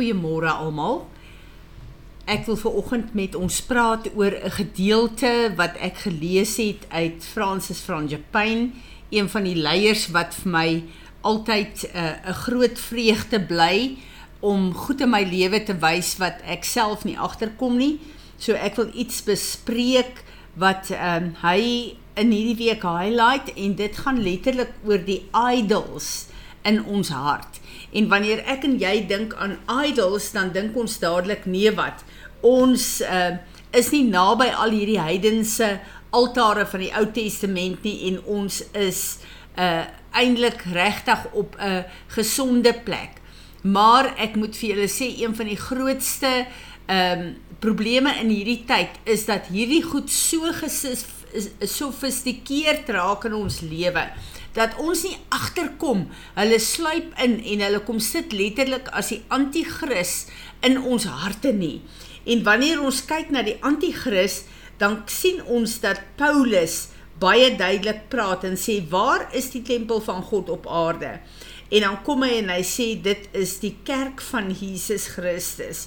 Goeiemôre almal. Ek wil ver oggend met ons praat oor 'n gedeelte wat ek gelees het uit Francis Frangipane, een van die leiers wat vir my altyd 'n uh, groot vreugde bly om goed in my lewe te wys wat ek self nie agterkom nie. So ek wil iets bespreek wat ehm um, hy in hierdie week highlight en dit gaan letterlik oor die idols in ons hart. En wanneer ek en jy dink aan idols, dan dink ons dadelik nee wat. Ons uh, is nie naby al hierdie heidense altare van die Ou Testament nie en ons is uh eintlik regtig op 'n gesonde plek. Maar ek moet vir julle sê een van die grootste ehm um, probleme in hierdie tyd is dat hierdie goed so gesofistikeerd raak in ons lewe dat ons nie agterkom. Hulle sluip in en hulle kom sit letterlik as die anti-kris in ons harte nie. En wanneer ons kyk na die anti-kris, dan sien ons dat Paulus baie duidelik praat en sê waar is die tempel van God op aarde? En dan kom hy en hy sê dit is die kerk van Jesus Christus.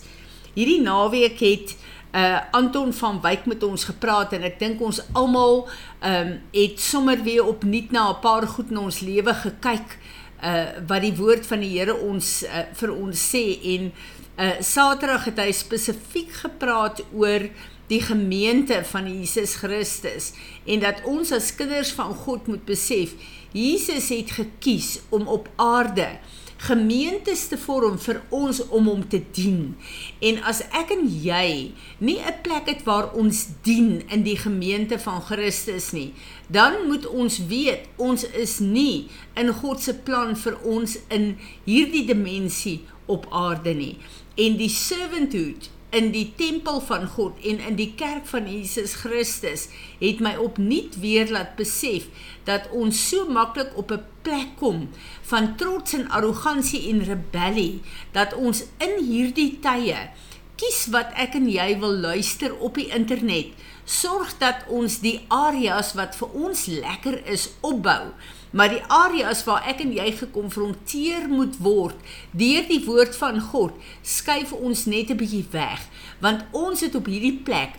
Hierdie naweek het uh Anton van Wyk met ons gepraat en ek dink ons almal ehm um, het sommer weer opnuut na 'n paar goed in ons lewe gekyk uh wat die woord van die Here ons uh, vir ons sê en uh Saterdag het hy spesifiek gepraat oor die gemeente van Jesus Christus en dat ons as kinders van God moet besef Jesus het gekies om op aarde gemeentes te vorm vir ons om hom te dien. En as ek en jy nie 'n plek het waar ons dien in die gemeente van Christus nie, dan moet ons weet ons is nie in God se plan vir ons in hierdie dimensie op aarde nie. En die servanthood in die tempel van God en in die kerk van Jesus Christus het my opnuut weer laat besef dat ons so maklik op 'n plek kom van trots en arrogansie en rebellie dat ons in hierdie tye kies wat ek en jy wil luister op die internet. Sorg dat ons die areas wat vir ons lekker is opbou. Maar die areas waar ek en jy gekonfronteer moet word deur die woord van God, skuif ons net 'n bietjie weg, want ons het op hierdie plek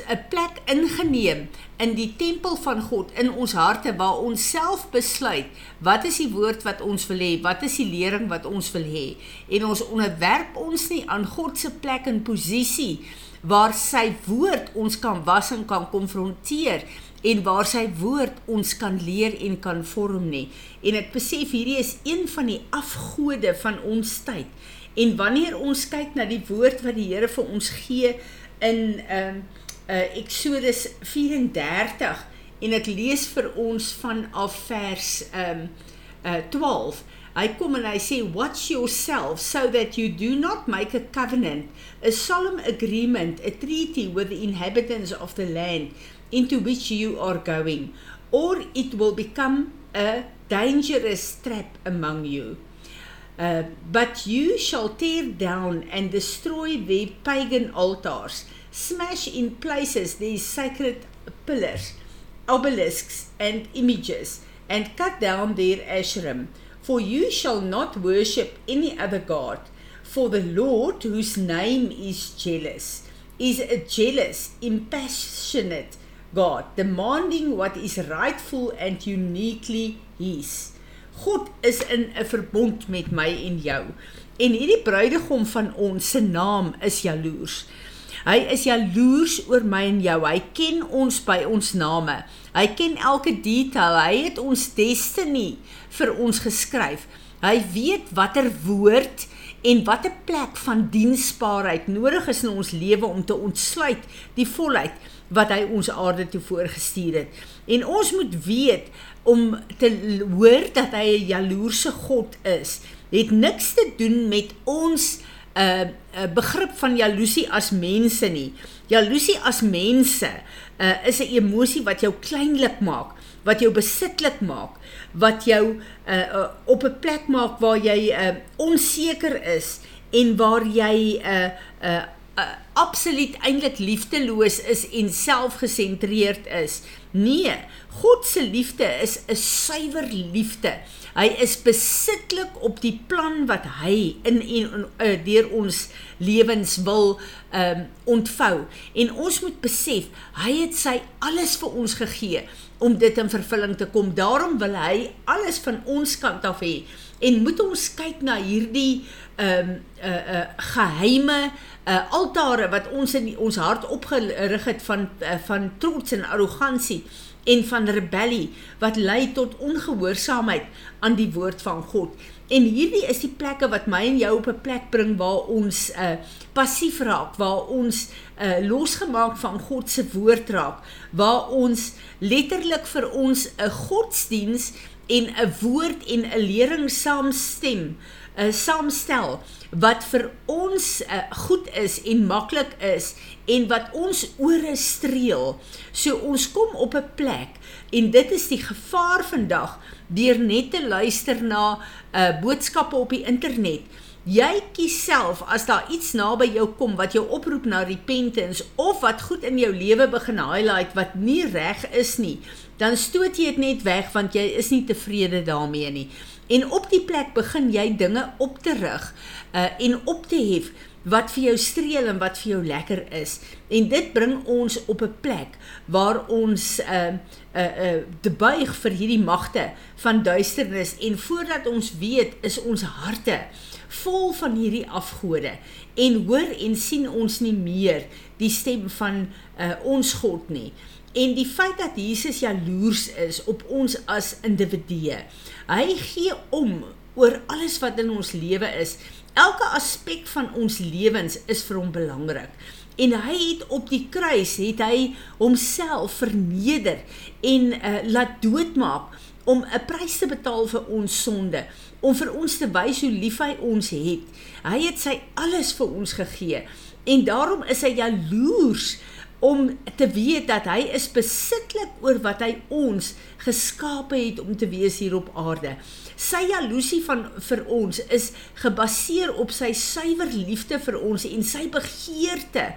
'n plek ingeneem in die tempel van God in ons harte waar ons self besluit wat is die woord wat ons wil hê, wat is die lering wat ons wil hê en ons onderwerp ons nie aan God se plek en posisie waar sy woord ons kan was en kan konfronteer en waar sy woord ons kan leer en kan vorm nie. En ek besef hierdie is een van die afgode van ons tyd. En wanneer ons kyk na die woord wat die Here vir ons gee in ehm uh, uh, Exodus 34 en ek lees vir ons vanaf vers um, uh, 12 Hy kom en hy sê watch yourself so that you do not make a covenant a solemn agreement a treaty with the inhabitants of the land into which you are going, or it will become a dangerous trap among you. Uh, but you shall tear down and destroy their pagan altars, smash in places their sacred pillars, obelisks, and images, and cut down their Asherim. For you shall not worship any other God, for the Lord, whose name is jealous, is a jealous, impassionate, God, demanding what is rightful and uniquely his. God is in 'n verbond met my en jou. En hierdie bruidegom van ons se naam is jaloers. Hy is jaloers oor my en jou. Hy ken ons by ons name. Hy ken elke detail. Hy het ons destiny vir ons geskryf. Hy weet watter woord en watter plek van diensbaarheid nodig is in ons lewe om te ontsluit die volheid wat hy ons aarde toe voorgestuur het. En ons moet weet om te hoor dat hy 'n jaloerse God is, het niks te doen met ons 'n uh, uh, begrip van jaloesie as mense nie. Jaloesie as mense uh, is 'n emosie wat jou kleinlik maak, wat jou besitlik maak, wat jou uh, uh, op 'n plek maak waar jy uh, onseker is en waar jy 'n uh, uh, uh, absoluut eintlik liefdeloos is en selfgesentreerd is. Nee, God se liefde is 'n suiwer liefde. Hy is besitlik op die plan wat hy in en uh, deur ons lewens wil um ontvou. En ons moet besef, hy het sy alles vir ons gegee om dit in vervulling te kom. Daarom wil hy alles van ons kant af hê. En moet ons kyk na hierdie um uh uh geheime uh altare wat ons in ons hart opgerig het van uh, van trots en arrogansie en van rebellie wat lei tot ongehoorsaamheid aan die woord van God. En hierdie is die plekke wat my en jou op 'n plek bring waar ons uh passief raak, waar ons uh losgemaak van God se woord raak, waar ons letterlik vir ons 'n godsdiens en 'n woord en 'n lering saamstem, 'n uh, saamstel wat vir ons uh, goed is en maklik is en wat ons ore streel. So ons kom op 'n plek en dit is die gevaar vandag deur net te luister na uh boodskappe op die internet. Jy kies self as daar iets naby jou kom wat jou oproep na repentance of wat goed in jou lewe begin highlight wat nie reg is nie, dan stoot jy dit net weg want jy is nie tevrede daarmee nie. En op die plek begin jy dinge op te rig uh en op te hef wat vir jou streel en wat vir jou lekker is. En dit bring ons op 'n plek waar ons uh uh uh te buig vir hierdie magte van duisternis en voordat ons weet is ons harte vol van hierdie afgode en hoor en sien ons nie meer die stem van uh ons God nie. En die feit dat Jesus jaloers is op ons as individue. Hy gee om oor alles wat in ons lewe is Elke aspek van ons lewens is vir hom belangrik. En hy het op die kruis het hy homself verneder en uh, laat doodmaak om 'n prys te betaal vir ons sonde, om vir ons te wys hoe lief hy ons het. Hy het sy alles vir ons gegee en daarom is hy jaloers om te weet dat hy is besitlik oor wat hy ons geskape het om te wees hier op aarde. Sy jaloesie van vir ons is gebaseer op sy suiwer liefde vir ons en sy begeerte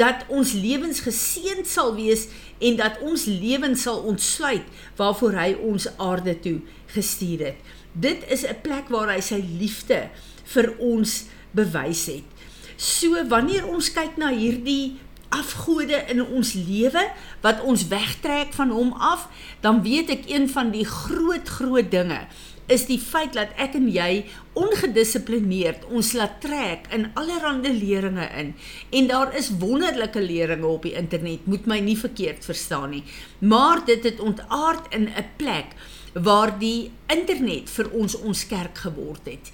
dat ons lewens geseënd sal wees en dat ons lewens sal ontsluit waarvoor hy ons aarde toe gestuur het. Dit is 'n plek waar hy sy liefde vir ons bewys het. So wanneer ons kyk na hierdie afgode in ons lewe wat ons wegtrek van hom af, dan weet ek een van die groot groot dinge is die feit dat ek en jy ongedissiplineerd ons laat trek in allerlei leringe in. En daar is wonderlike leringe op die internet moet my nie verkeerd verstaan nie. Maar dit het ontaard in 'n plek waar die internet vir ons ons kerk geword het.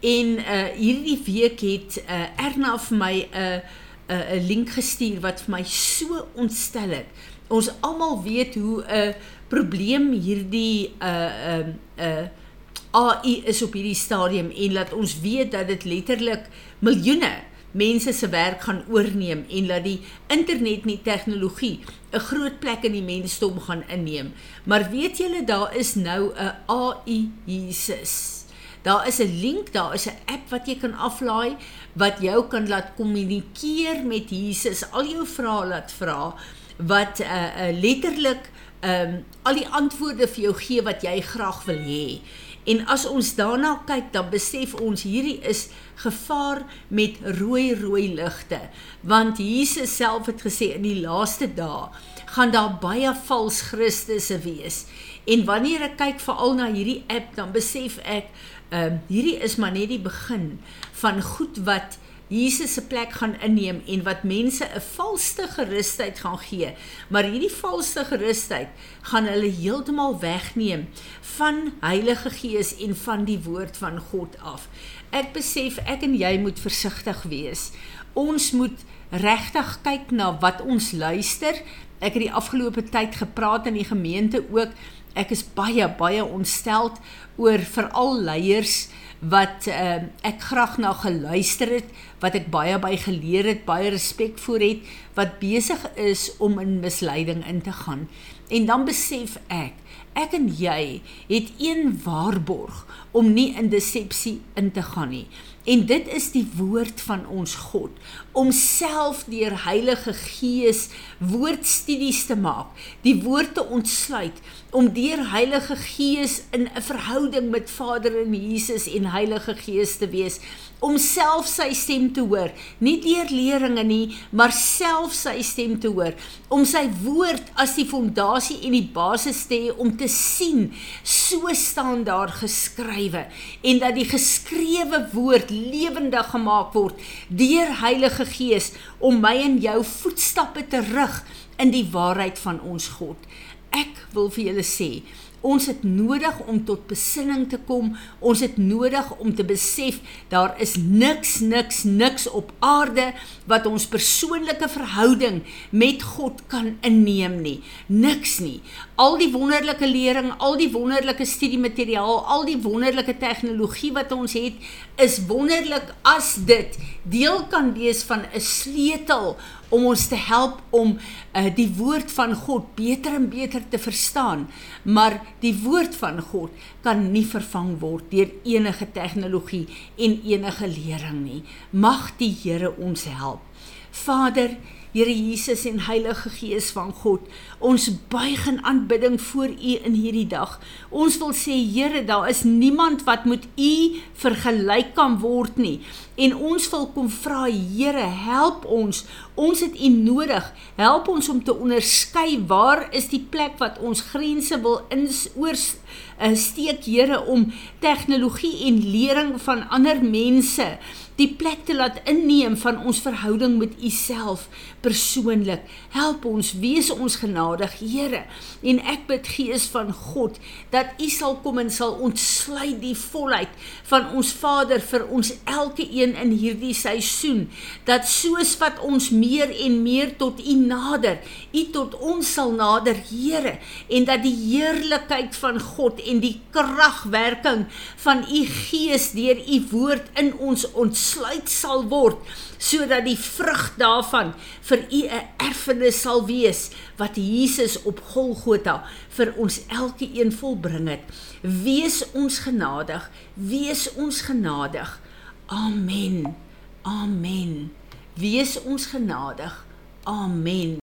En uh hierdie week het uh Erna vir my 'n uh, 'n uh, 'n link gestuur wat vir my so ontstel het ons almal weet hoe 'n uh, probleem hierdie uh um uh, uh AI is op hierdie stadium en laat ons weet dat dit letterlik miljoene mense se werk gaan oorneem en dat die internet en die tegnologie 'n groot plek in die mensdom gaan inneem. Maar weet julle daar is nou 'n AI Jesus. Daar is 'n link, daar is 'n app wat jy kan aflaai wat jou kan laat kommunikeer met Jesus, al jou vrae laat vra wat 'n uh, uh, letterlik ehm um, al die antwoorde vir jou gee wat jy graag wil hê. En as ons daarna kyk, dan besef ons hierdie is gevaar met rooi rooi ligte, want Jesus self het gesê in die laaste dae gaan daar baie vals Christusse wees. En wanneer ek kyk veral na hierdie app, dan besef ek, ehm uh, hierdie is maar net die begin van goed wat Jesus se plek gaan inneem en wat mense 'n valste gerusheid gaan gee. Maar hierdie valste gerusheid gaan hulle heeltemal wegneem van Heilige Gees en van die woord van God af. Ek besef ek en jy moet versigtig wees. Ons moet regtig kyk na wat ons luister. Ek het die afgelope tyd gepraat in die gemeente ook. Ek is baie baie ontsteld oor veral leiers wat uh, ek graag na geluister het, wat ek baie by geleer het, baie respek voor het, wat besig is om in misleiding in te gaan. En dan besef ek, ek en jy het een waarborg om nie in decepsie in te gaan nie. En dit is die woord van ons God om self deur Heilige Gees woordstudies te maak, die woord te ontsluit, om deur Heilige Gees in 'n verhouding met Vader en Jesus en Heilige Gees te wees, om self sy stem te hoor, nie deur leringe nie, maar self sy stem te hoor, om sy woord as die fondasie en die basis te hê om te sien so staan daar geskrywe. En dat die geskrewe woord lewendig gemaak word deur Heilige Gees om my en jou voetstappe te rig in die waarheid van ons God. Ek wil vir julle sê, ons het nodig om tot besinning te kom. Ons het nodig om te besef daar is niks niks niks op aarde wat ons persoonlike verhouding met God kan inneem nie. Niks nie. Al die wonderlike lering, al die wonderlike studiemateriaal, al die wonderlike tegnologie wat ons het, is wonderlik as dit deel kan wees van 'n sleutel om ons te help om uh, die woord van God beter en beter te verstaan. Maar die woord van God kan nie vervang word deur enige tegnologie en enige lering nie. Mag die Here ons help. Vader, Here Jesus en Heilige Gees van God, ons buig in aanbidding voor U in hierdie dag. Ons wil sê Here, daar is niemand wat met U vergelyk kan word nie. En ons wil kom vra Here, help ons. Ons het U nodig. Help ons om te onderskei waar is die plek wat ons grense wil insoor uh, steek Here om tegnologie en lering van ander mense die plek te laat inneem van ons verhouding met U self persoonlik. Help ons, wees ons genadig, Here. En ek bid Gees van God dat U sal kom en sal ontsluit die volheid van ons Vader vir ons elke een in hierdie seisoen. Dat soos wat ons meer en meer tot U nader, U tot ons sal nader, Here, en dat die heerlikheid van God en die kragwerking van U Gees deur U woord in ons ons ontsluit sal word sodat die vrug daarvan vir u 'n erfenis sal wees wat Jesus op Golgotha vir ons elke een volbring het. Wees ons genadig, wees ons genadig. Amen. Amen. Wees ons genadig. Amen.